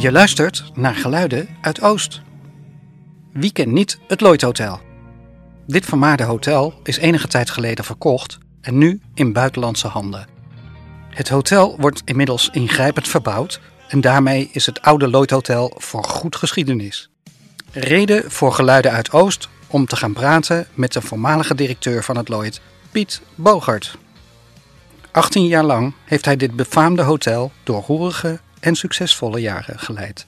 Je luistert naar geluiden uit Oost. Wie kent niet het Lloyd Hotel? Dit vermaarde hotel is enige tijd geleden verkocht en nu in buitenlandse handen. Het hotel wordt inmiddels ingrijpend verbouwd en daarmee is het oude Lloyd Hotel voor goed geschiedenis. Reden voor geluiden uit Oost om te gaan praten met de voormalige directeur van het Lloyd, Piet Bogert. 18 jaar lang heeft hij dit befaamde hotel door roerige en succesvolle jaren geleid.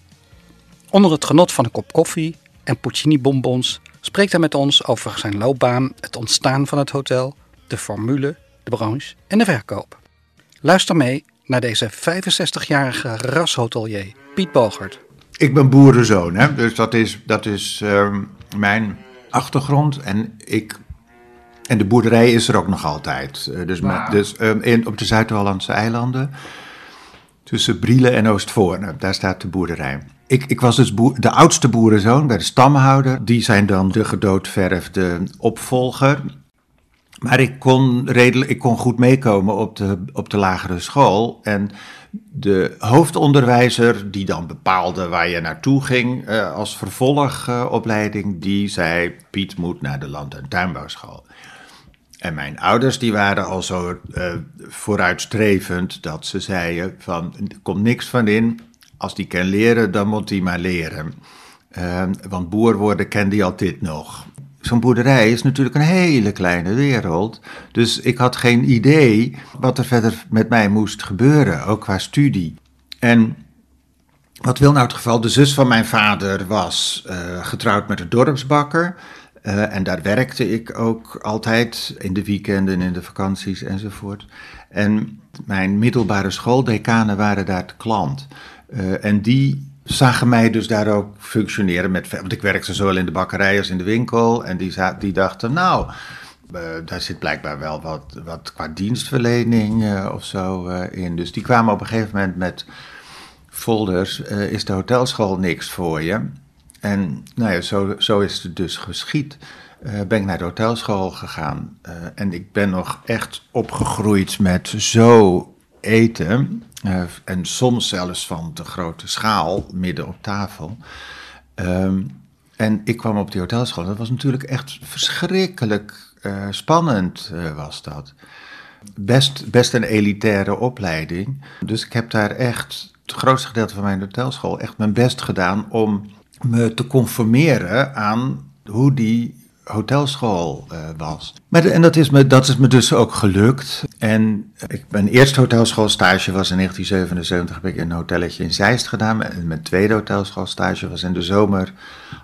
Onder het genot van een kop koffie en Puccini-bonbons spreekt hij met ons over zijn loopbaan, het ontstaan van het hotel, de formule, de branche en de verkoop. Luister mee naar deze 65-jarige rashotelier, Piet Bogert. Ik ben boerenzoon, hè? dus dat is, dat is ehm, mijn achtergrond. En, ik, en de boerderij is er ook nog altijd. Uh, dus dus ehm, in, op de Zuid-Hollandse eilanden, tussen Brielen en Oostvoorne, daar staat de boerderij. Ik, ik was dus de oudste boerenzoon bij de stamhouder. Die zijn dan de gedoodverfde opvolger. Maar ik kon, ik kon goed meekomen op de, op de lagere school. En de hoofdonderwijzer, die dan bepaalde waar je naartoe ging eh, als vervolgopleiding, die zei: Piet moet naar de land- en tuinbouwschool. En mijn ouders die waren al zo eh, vooruitstrevend dat ze zeiden: van, er komt niks van in. Als die kan leren, dan moet hij maar leren. Eh, want boer worden kende hij al dit nog. Zo'n boerderij is natuurlijk een hele kleine wereld. Dus ik had geen idee wat er verder met mij moest gebeuren, ook qua studie. En wat wil nou het geval? De zus van mijn vader was eh, getrouwd met een dorpsbakker. Eh, en daar werkte ik ook altijd in de weekenden, in de vakanties enzovoort. En mijn middelbare schooldecanen waren daar te klant. Eh, en die zagen mij dus daar ook functioneren met. Want ik werkte zowel in de bakkerij als in de winkel. En die, die dachten, nou, eh, daar zit blijkbaar wel wat, wat qua dienstverlening of zo in. Dus die kwamen op een gegeven moment met folders. is de hotelschool niks voor je? En nou ja, zo, zo is het dus geschied. Eh, ben ik naar de hotelschool gegaan. Eh, en ik ben nog echt opgegroeid met zo eten. eh, en soms zelfs van de grote schaal midden op tafel. Ehm, en ik kwam op die hotelschool. Dat was natuurlijk echt verschrikkelijk spannend, was dat. Best, best een elitaire opleiding. Dus ik heb daar echt het grootste gedeelte van mijn hotelschool echt mijn best gedaan om me te conformeren aan hoe die hotelschool eh, was. En dat is, me, dat is me dus ook gelukt. En ik, mijn eerste hotelschoolstage was in 1977, heb ik een hotelletje in Zeist gedaan. En mijn tweede hotelschoolstage was in de zomer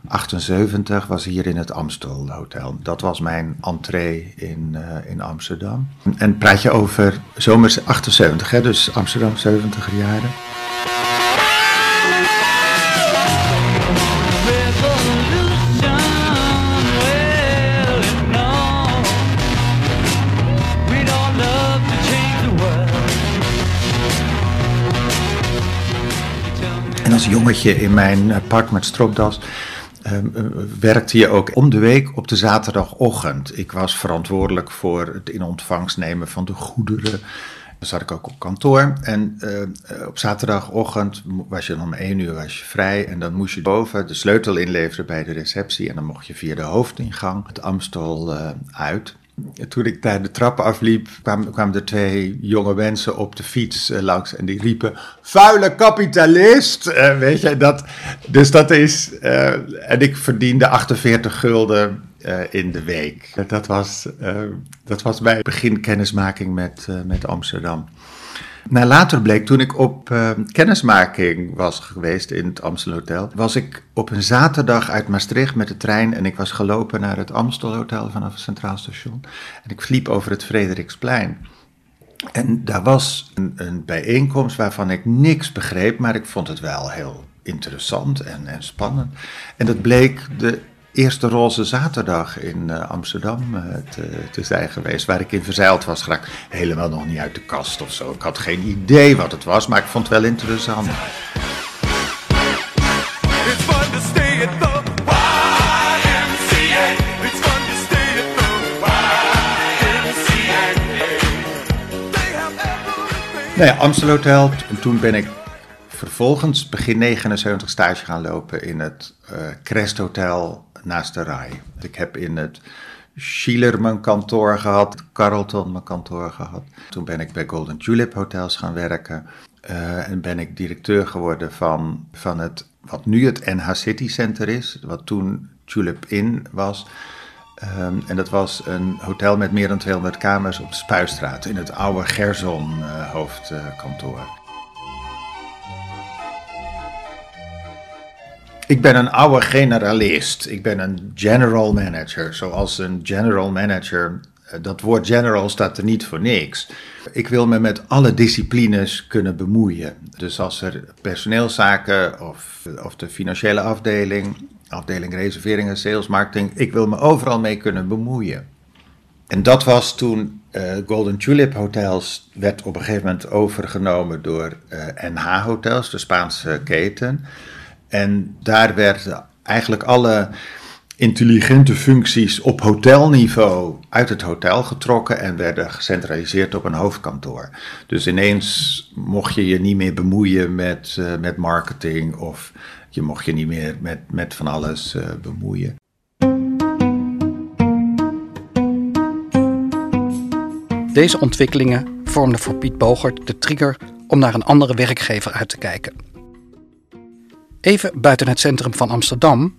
78, was hier in het Amstel Hotel. Dat was mijn entree in, eh, in Amsterdam. En praat je over zomer 78, hè, dus Amsterdam 70 jaren. Als jongetje in mijn eh, pak met stropdas ehm, eh, werkte je ook om de week op de zaterdagochtend. Ik was verantwoordelijk voor het in ontvangst nemen van de goederen. Dan zat ik ook op kantoor. En eh, op zaterdagochtend was je om één uur was je vrij. En dan moest je boven de sleutel inleveren bij de receptie. En dan mocht je via de hoofdingang het Amstel uit. En Toen ik daar de trap afliep, kwamen, er twee jonge mensen op de fiets eh, langs en die riepen: Vuile kapitalist! Eh, weet je, dat, dus dat is. eh, en ik verdiende 48 gulden in de week. Dat was, dat was mijn beginkennismaking met, met Amsterdam. Nou, later bleek, toen ik op eh, kennismaking was geweest in het Amstel Hotel, was ik op een zaterdag uit Maastricht met de trein en ik was gelopen naar het Amstel Hotel vanaf het Centraal Station. En ik liep over het Frederiksplein. En daar was een, een bijeenkomst waarvan ik niks begreep, maar ik vond het wel heel interessant en, en spannend. En dat bleek de eerste roze zaterdag in eh, Amsterdam eh, te, te zijn geweest, waar ik in verzeild was geraakt. Helemaal nog niet uit de kast of zo. Ik had geen idee wat het was, maar ik vond het wel interessant. It's fun to stay at the YMCA. It's fun to stay at the YMCA. They have everything. Nou ja, Amstel Hotel. En toen ben ik vervolgens begin 79 stage gaan lopen in het eh Crest Hotel naast de Rai. Ik heb in het Schiller mijn kantoor gehad, Carlton mijn kantoor gehad. Toen ben ik bij Golden Tulip Hotels gaan werken. eh, en ben ik directeur geworden van, van het, wat nu het NH City Center is, wat toen Tulip Inn was. Ehm, en dat was een hotel met meer dan 200 kamers op Spuistraat, in het oude Gerson eh, hoofdkantoor. Ik ben een oude generalist. Ik ben een general manager. Zoals een general manager. eh, Dat woord general staat er niet voor niks. Ik wil me met alle disciplines kunnen bemoeien. Dus als er personeelszaken of, of de financiële afdeling, afdeling reserveringen, sales, marketing. Ik wil me overal mee kunnen bemoeien. En dat was toen eh, Golden Tulip Hotels werd op een gegeven moment overgenomen door eh, NH Hotels, de Spaanse keten. En daar werden eigenlijk alle intelligente functies op hotelniveau uit het hotel getrokken en werden gecentraliseerd op een hoofdkantoor. Dus ineens mocht je je niet meer bemoeien met, eh, met marketing of je mocht je niet meer met, met van alles eh, bemoeien. Deze ontwikkelingen vormden voor Piet Bogert de trigger om naar een andere werkgever uit te kijken. Even buiten het centrum van Amsterdam,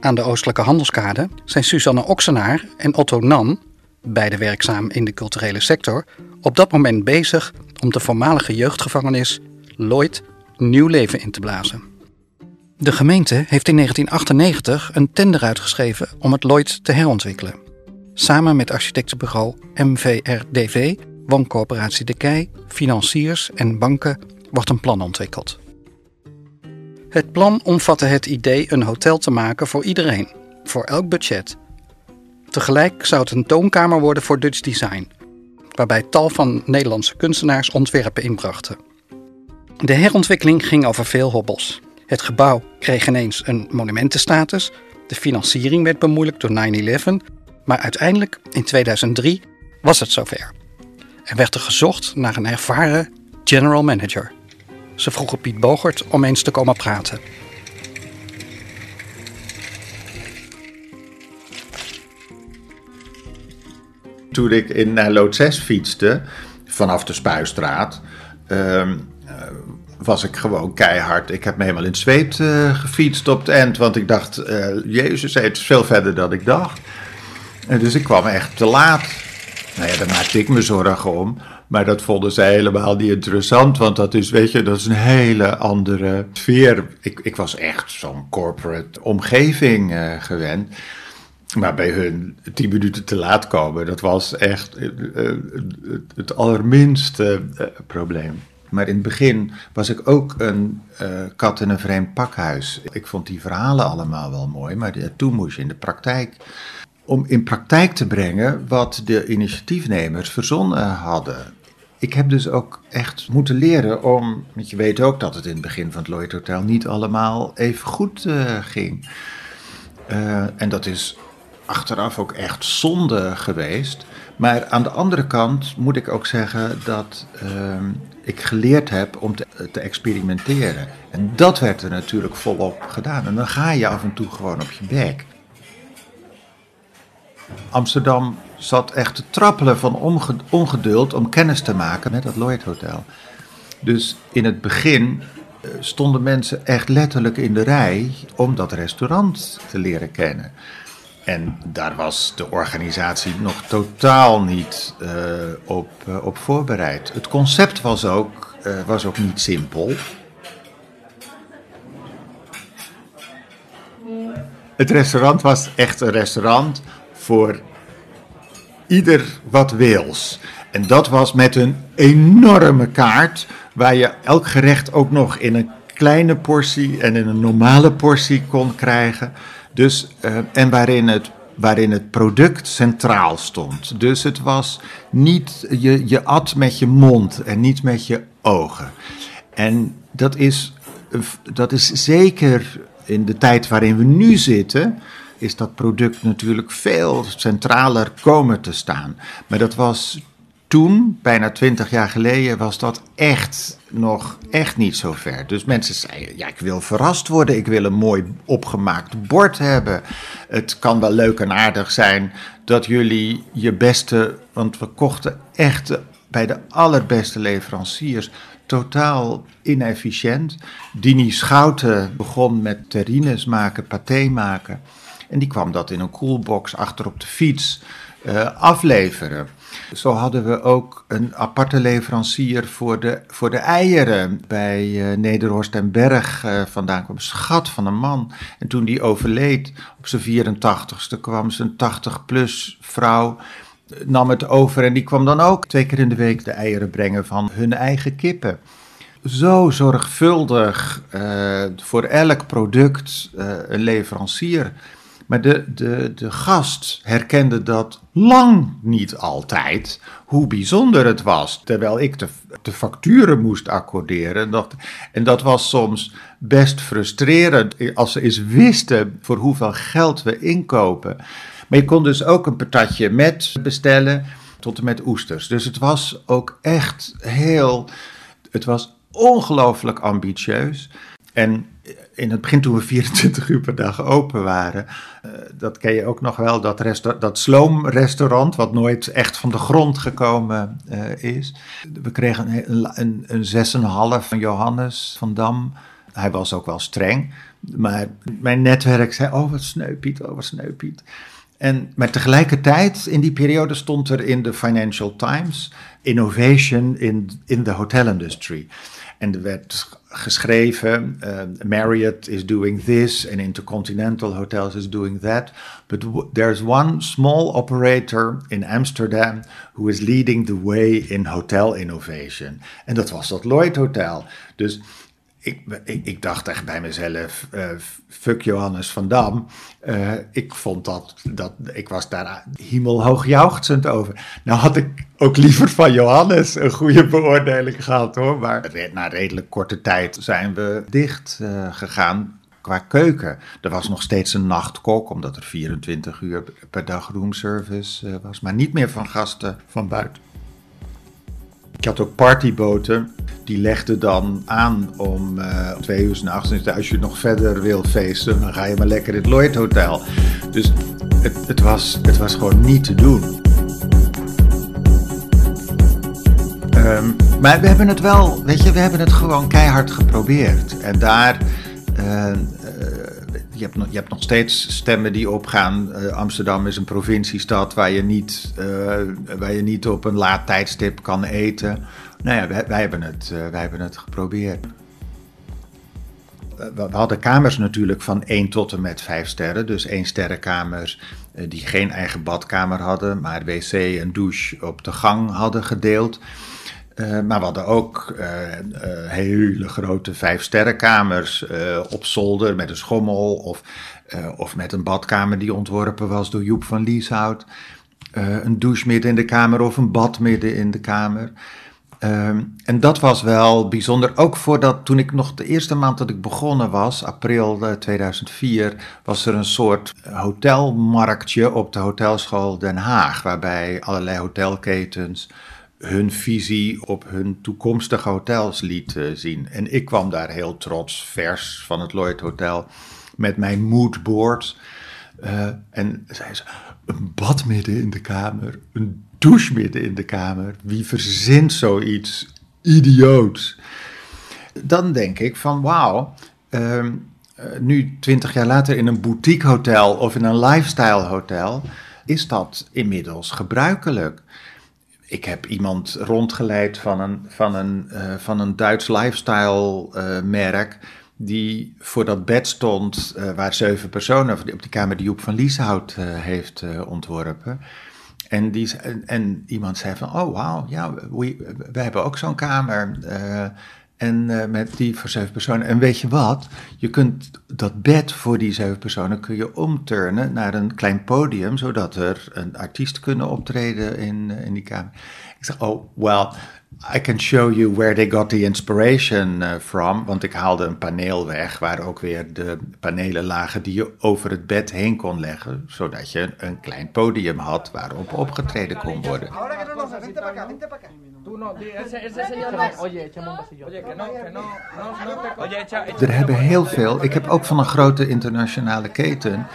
aan de Oostelijke Handelskade, zijn Suzanne Oksenaar en Otto Nan, beide werkzaam in de culturele sector, op dat moment bezig om de voormalige jeugdgevangenis Lloyd nieuw leven in te blazen. De gemeente heeft in 1998 een tender uitgeschreven om het Lloyd te herontwikkelen. Samen met architectenbureau MVRDV, wooncoöperatie De Kei, financiers en banken wordt een plan ontwikkeld. Het plan omvatte het idee een hotel te maken voor iedereen, voor elk budget. Tegelijk zou het een toonkamer worden voor Dutch design, waarbij tal van Nederlandse kunstenaars ontwerpen inbrachten. De herontwikkeling ging over veel hobbels. Het gebouw kreeg ineens een monumentenstatus, de financiering werd bemoeilijkt door 9-11, maar uiteindelijk in 2003 was het zover. Er werd er gezocht naar een ervaren general manager. Ze vroegen Piet Bogert om eens te komen praten. Toen ik in naar Lood 6 fietste, vanaf de Spuistraat, ehm, eh, was ik gewoon keihard. Ik heb me helemaal in zweet eh, gefietst op het eind, want ik dacht, eh, jezus, het is veel verder dan ik dacht. En dus ik kwam echt te laat. Nou ja, daar maakte ik me zorgen om. Maar dat vonden zij helemaal niet interessant, want dat is, weet je, dat is een hele andere sfeer. Ik, ik was echt zo'n corporate omgeving eh, gewend. Maar bij hun tien minuten te laat komen, dat was echt eh, eh, het, allerminste probleem. Maar in het begin was ik ook een kat in een vreemd pakhuis. Ik vond die verhalen allemaal wel mooi, maar toen moest je in de praktijk. Om in praktijk te brengen wat de initiatiefnemers verzonnen hadden. Ik heb dus ook echt moeten leren om. Want je weet ook dat het in het begin van het Lloyd Hotel niet allemaal even goed eh, ging. Eh, en dat is achteraf ook echt zonde geweest. Maar aan de andere kant moet ik ook zeggen dat ehm, ik geleerd heb om te, te experimenteren. En dat werd er natuurlijk volop gedaan. En dan ga je af en toe gewoon op je bek. Amsterdam zat echt te trappelen van onge- ongeduld om kennis te maken met het Lloyd Hotel. Dus in het begin eh, stonden mensen echt letterlijk in de rij om dat restaurant te leren kennen. En daar was de organisatie nog totaal niet eh, op, eh, op voorbereid. Het concept was ook, was ook niet simpel. Het restaurant was echt een restaurant voor ieder wat wils. En dat was met een enorme kaart, waar je elk gerecht ook nog in een kleine portie en in een normale portie kon krijgen. Dus, eh, en waarin het, waarin het product centraal stond. Dus het was niet, je, je at met je mond en niet met je ogen. En dat is, dat is zeker in de tijd waarin we nu zitten, is dat product natuurlijk veel centraler komen te staan. Maar dat was toen, bijna twintig jaar geleden, was dat echt nog echt niet zo ver. Dus mensen zeiden, ja, ik wil verrast worden, ik wil een mooi opgemaakt bord hebben. Het kan wel leuk en aardig zijn dat jullie je beste, want we kochten echt bij de allerbeste leveranciers, totaal inefficiënt. Dini Schouten begon met terrines maken, paté maken. En die kwam dat in een koelbox achter op de fiets eh, afleveren. Zo hadden we ook een aparte leverancier voor de, voor de eieren bij eh, Nederhorst en Berg. eh, vandaan kwam schat van een man. En toen die overleed op zijn 84ste kwam zijn 80-plus vrouw nam het over en die kwam dan ook twee keer in de week de eieren brengen van hun eigen kippen. Zo zorgvuldig voor elk product een leverancier. Maar de, de, de gast herkende dat lang niet altijd, hoe bijzonder het was. Terwijl ik de, de facturen moest accorderen. En dat, en dat was soms best frustrerend als ze eens wisten voor hoeveel geld we inkopen. Maar je kon dus ook een patatje met bestellen tot en met oesters. Dus het was ook echt heel. Het was ongelooflijk ambitieus. En in het begin, toen we 24 uur per dag open waren, eh, dat ken je ook nog wel, dat, dat sloomrestaurant, wat nooit echt van de grond gekomen eh, is. We kregen een, een, een 6,5 van Johannes van Dam. Hij was ook wel streng, maar mijn netwerk zei: Oh, wat sneu, Piet, oh, wat sneu, Piet. En, maar tegelijkertijd, in die periode stond er in de Financial Times innovation in, in the hotel industry. En er werd geschreven, uh, Marriott is doing this and Intercontinental Hotels is doing that. But there's one small operator in Amsterdam who is leading the way in hotel innovation. En dat was dat Lloyd Hotel. Dus ik, ik, dacht echt bij mezelf, eh, fuck Johannes van Dam. Eh, ik vond dat, dat, ik was daar hemelhoog jauchzend over. Nou had ik ook liever van Johannes een goede beoordeling gehad hoor. Maar na redelijk korte tijd zijn we dicht eh, gegaan qua keuken. Er was nog steeds een nachtkok, omdat er 24 uur per dag roomservice was. Maar niet meer van gasten van buiten. Ik had ook partyboten. Die legden dan aan om eh twee uur s'nachts. Als je nog verder wil feesten, dan ga je maar lekker in het Lloyd Hotel. Dus het, het, was, het was gewoon niet te doen. Ehm, maar we hebben het wel, weet je, we hebben het gewoon keihard geprobeerd. En daar, eh, je, hebt nog, steeds stemmen die opgaan. Eh, Amsterdam is een provinciestad waar je, niet, eh, waar je niet op een laat tijdstip kan eten. Nou ja, wij, hebben, het, eh, wij hebben het geprobeerd. We hadden kamers natuurlijk van 1 tot en met 5 sterren. Dus 1 sterrenkamers die geen eigen badkamer hadden, maar wc en douche op de gang hadden gedeeld. Eh, maar we hadden ook eh, eh, hele grote vijfsterrenkamers eh op zolder met een schommel of, of met een badkamer die ontworpen was door Joep van Lieshout. Een douche midden in de kamer of een bad midden in de kamer. Ehm, en dat was wel bijzonder. Ook voordat, toen ik nog de eerste maand dat ik begonnen was, april eh, 2004, was er een soort hotelmarktje op de hotelschool Den Haag. Waarbij allerlei hotelketens hun visie op hun toekomstige hotels lieten zien. En ik kwam daar heel trots, vers van het Lloyd Hotel, met mijn moodboard. Eh, en zei ze, een bad midden in de kamer, een douche midden in de kamer. Wie verzint zoiets idioots? Dan denk ik van wauw, ehm, eh, nu twintig jaar later in een boutique hotel of in een lifestyle hotel, is dat inmiddels gebruikelijk. Ik heb iemand rondgeleid van een, van een, eh, van een Duits lifestyle eh, merk. Die voor dat bed stond eh, waar zeven personen op die kamer die Joep van Lieshout heeft ontworpen. En, die, en iemand zei van, oh wauw, ja, we, we hebben ook zo'n kamer. En eh, met die voor zeven personen. En weet je wat? Je kunt dat bed voor die zeven personen kun je omturnen naar een klein podium, zodat er een artiest kunnen optreden in, eh, in die kamer. Ik zeg, oh, well, I can show you where they got the inspiration eh, from. Want ik haalde een paneel weg waar ook weer de panelen lagen die je over het bed heen kon leggen. Zodat je een klein podium had waarop opgetreden kon worden. Er hebben heel veel. Ik heb ook van een grote internationale keten.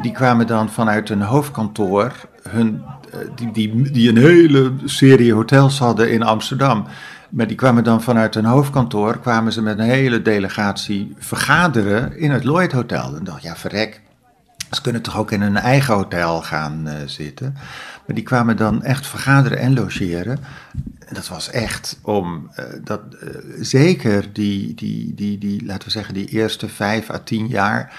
Die kwamen dan vanuit een hoofdkantoor. Hun, eh, die, die, die een hele serie hotels hadden in Amsterdam. Maar die kwamen dan vanuit een hoofdkantoor. kwamen ze met een hele delegatie vergaderen in het Lloyd Hotel. En dacht, ja, verrek. Ze kunnen toch ook in een eigen hotel gaan eh, zitten. Maar die kwamen dan echt vergaderen en logeren. En dat was echt om, eh, dat, zeker die, die, die, die, laten we zeggen, die eerste vijf à tien jaar,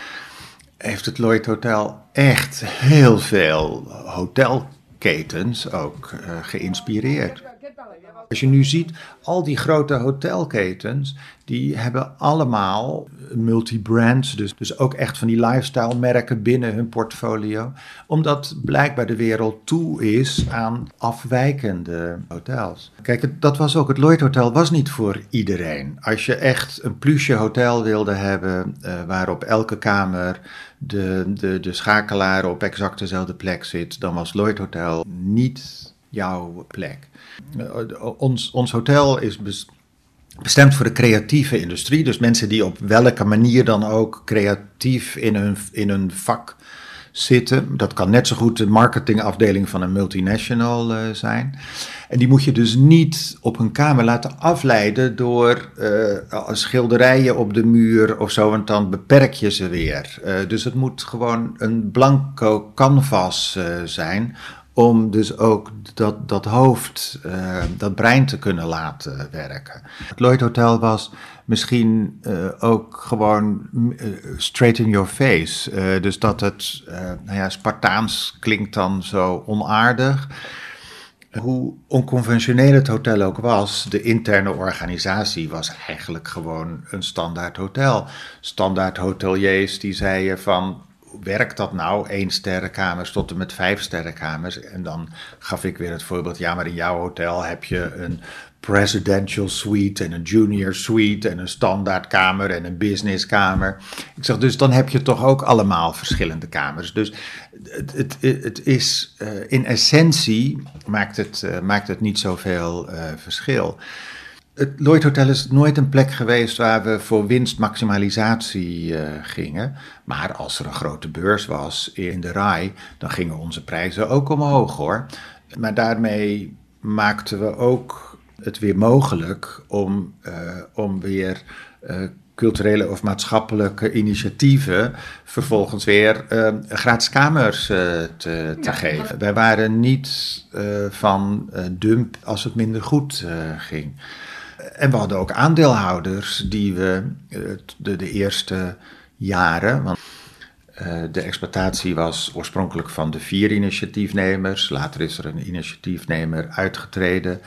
heeft het Lloyd Hotel echt heel veel hotelketens ook eh, geïnspireerd. Als je nu ziet, al die grote hotelketens, die hebben allemaal multi-brands, dus, dus ook echt van die lifestyle merken binnen hun portfolio. Omdat blijkbaar de wereld toe is aan afwijkende hotels. Kijk, dat was ook, het Lloyd Hotel was niet voor iedereen. Als je echt een pluche hotel wilde hebben, eh, waar op elke kamer de, de, de schakelaar op exact dezelfde plek zit, dan was Lloyd Hotel niet jouw plek. Ons, ons hotel is bes- bestemd voor de creatieve industrie. Dus mensen die op welke manier dan ook creatief in hun, in hun vak zitten. Dat kan net zo goed de marketingafdeling van een multinational eh, zijn. En die moet je dus niet op een kamer laten afleiden door eh, schilderijen op de muur of zo, want dan beperk je ze weer. Eh, dus het moet gewoon een blanco canvas zijn om dus ook dat, dat hoofd, eh, dat brein te kunnen laten werken. Het Lloyd Hotel was misschien eh, ook gewoon eh, straight in your face. Dus dat het, nou ja, Spartaans klinkt dan zo onaardig. Hoe onconventioneel het hotel ook was, de interne organisatie was eigenlijk gewoon een standaard hotel. Standaard hoteliers die zeiden van, werkt dat nou? Eén sterrenkamers tot en met vijf sterrenkamers. En dan gaf ik weer het voorbeeld, ja maar in jouw hotel heb je een presidential suite en een junior suite en een standaardkamer en een businesskamer. Ik zeg, dus dan heb je toch ook allemaal verschillende kamers. Dus het, het, het is eh, in essentie maakt het, eh, maakt het niet zoveel eh, verschil. Het Lloyd Hotel is nooit een plek geweest waar we voor winstmaximalisatie eh, gingen. Maar als er een grote beurs was in de RAI, dan gingen onze prijzen ook omhoog hoor. Maar daarmee maakten we ook het weer mogelijk om, eh, om weer eh, culturele of maatschappelijke initiatieven vervolgens weer eh, gratis kamers te, te geven. Wij waren niet van dump als het minder goed ging. En we hadden ook aandeelhouders die we eh, de, de eerste jaren. Want eh, de exploitatie was oorspronkelijk van de vier initiatiefnemers. Later is er een initiatiefnemer uitgetreden.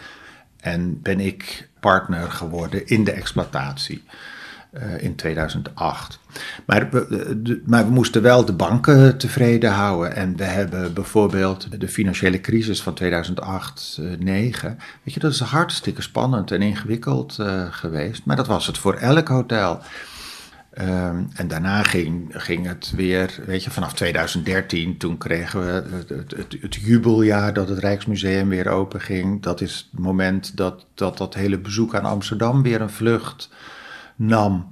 En ben ik partner geworden in de exploitatie in 2008. Maar we, de- maar we moesten wel de banken tevreden houden. En we hebben bijvoorbeeld de financiële crisis van 2008, eh, 9. Weet je, dat is hartstikke spannend en ingewikkeld eh, geweest. Maar dat was het voor elk hotel. Ehm, en daarna ging, ging het weer, weet je, vanaf 2013, toen kregen we het jubeljaar dat het Rijksmuseum weer open ging. Dat is het moment dat dat, dat hele bezoek aan Amsterdam weer een vlucht nam.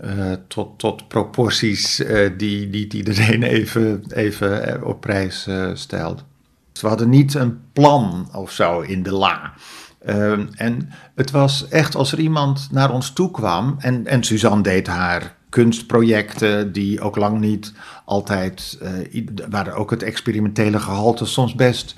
eh, tot, tot proporties eh, die, die, die iedereen even, even op prijs eh, stelt. We hadden niet een plan of zo in de la. Ehm, en het was echt als er iemand naar ons toe kwam. En, en Suzanne deed haar kunstprojecten, die ook lang niet altijd. waar ook het experimentele gehalte soms best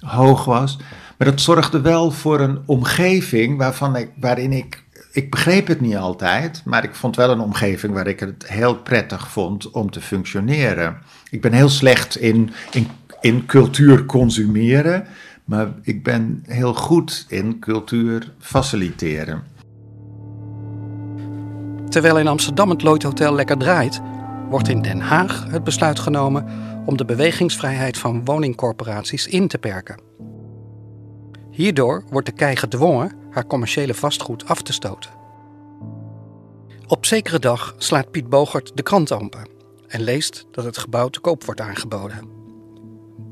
hoog was. Maar dat zorgde wel voor een omgeving waarvan ik, waarin ik. Ik begreep het niet altijd, maar ik vond wel een omgeving waar ik het heel prettig vond om te functioneren. Ik ben heel slecht in, in, cultuur consumeren, maar ik ben heel goed in cultuur faciliteren. Terwijl in Amsterdam het Lloyd Hotel lekker draait, wordt in Den Haag het besluit genomen om de bewegingsvrijheid van woningcorporaties in te perken. Hierdoor wordt de kei gedwongen haar commerciële vastgoed af te stoten. Op zekere dag slaat Piet Bogert de krant open en leest dat het gebouw te koop wordt aangeboden.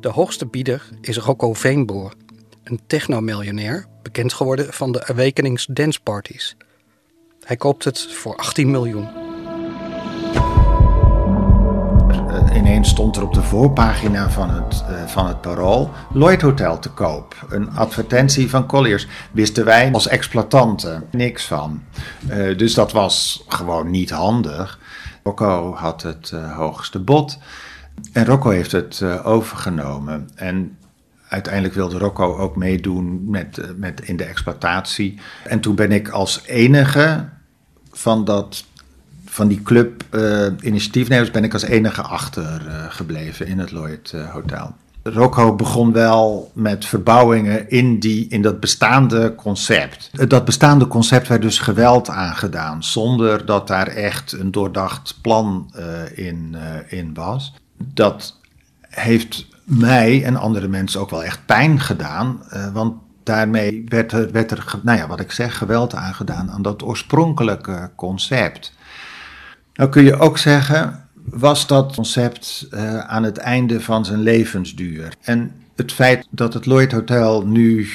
De hoogste bieder is Rocco Veenboer, een technomiljonair, bekend geworden van de Awakenings Dance Parties. Hij koopt het voor 18 miljoen. Ineens stond er op de voorpagina van het, eh, van het Parool Lloyd Hotel te koop. Een advertentie van Colliers. Wisten wij als exploitanten niks van. Eh, dus dat was gewoon niet handig. Rocco had het eh, hoogste bod. En Rocco heeft het overgenomen. En uiteindelijk wilde Rocco ook meedoen met, met in de exploitatie. En toen ben ik als enige van, dat, van die club eh, initiatiefnemers ben ik als enige achtergebleven in het Lloyd eh, Hotel. Rocco begon wel met verbouwingen in, die, in dat bestaande concept. Eh, Dat bestaande concept werd dus geweld aangedaan, zonder dat daar echt een doordacht plan eh, in, eh, in was. Dat heeft mij en andere mensen ook wel echt pijn gedaan, eh, want daarmee werd er, werd er, nou ja, wat ik zeg, geweld aangedaan aan dat oorspronkelijke concept. Nou kun je ook zeggen, was dat concept eh, aan het einde van zijn levensduur? En het feit dat het Lloyd Hotel nu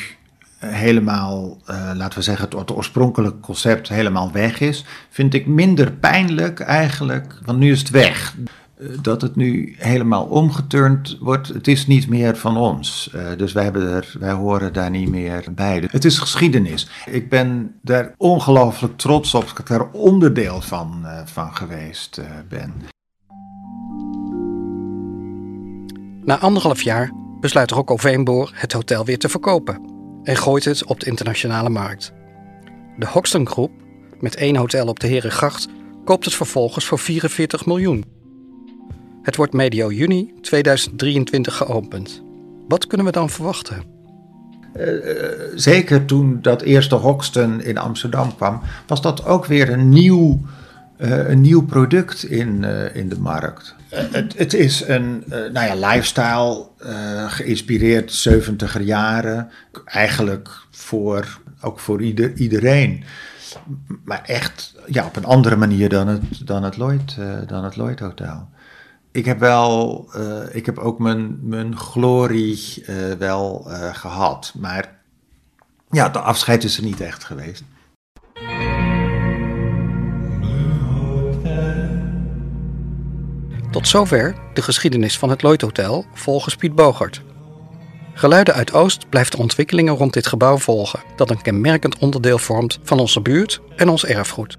eh, helemaal, eh, laten we zeggen, het, het oorspronkelijke concept helemaal weg is, vind ik minder pijnlijk eigenlijk, want nu is het weg. Eh, Dat het nu helemaal omgeturnd wordt, het is niet meer van ons. Eh, dus wij, hebben er, wij horen daar niet meer bij. Het is geschiedenis. Ik ben daar ongelooflijk trots op dat ik daar onderdeel van, eh, van geweest ben. Na anderhalf jaar besluit Rocco Veenboer het hotel weer te verkopen en gooit het op de internationale markt. De Hoxton Groep, met één hotel op de Herengracht, koopt het vervolgens voor 44 miljoen. Het wordt medio juni 2023 geopend. Wat kunnen we dan verwachten? zeker toen dat eerste Hoxton in Amsterdam kwam, was dat ook weer een nieuw, eh, een nieuw product in, eh, in de markt. Eh, het, het is een eh, nou ja, lifestyle, eh, geïnspireerd 70er jaren. Eigenlijk voor, ook voor ieder, iedereen. Maar echt ja, op een andere manier dan het, dan het, Lloyd, eh, dan het Lloyd Hotel. Ik heb wel, eh, ik heb ook mijn, mijn glorie eh, wel eh, gehad. Maar ja, de afscheid is er niet echt geweest. Tot zover de geschiedenis van het Lloyd Hotel volgens Piet Bogert. Geluiden uit Oost blijft de ontwikkelingen rond dit gebouw volgen, dat een kenmerkend onderdeel vormt van onze buurt en ons erfgoed.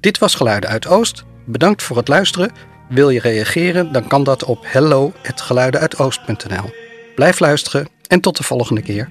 Dit was Geluiden uit Oost. Bedankt voor het luisteren. Wil je reageren, dan kan dat op hello@geluidenuitoost.nl. Blijf luisteren en tot de volgende keer.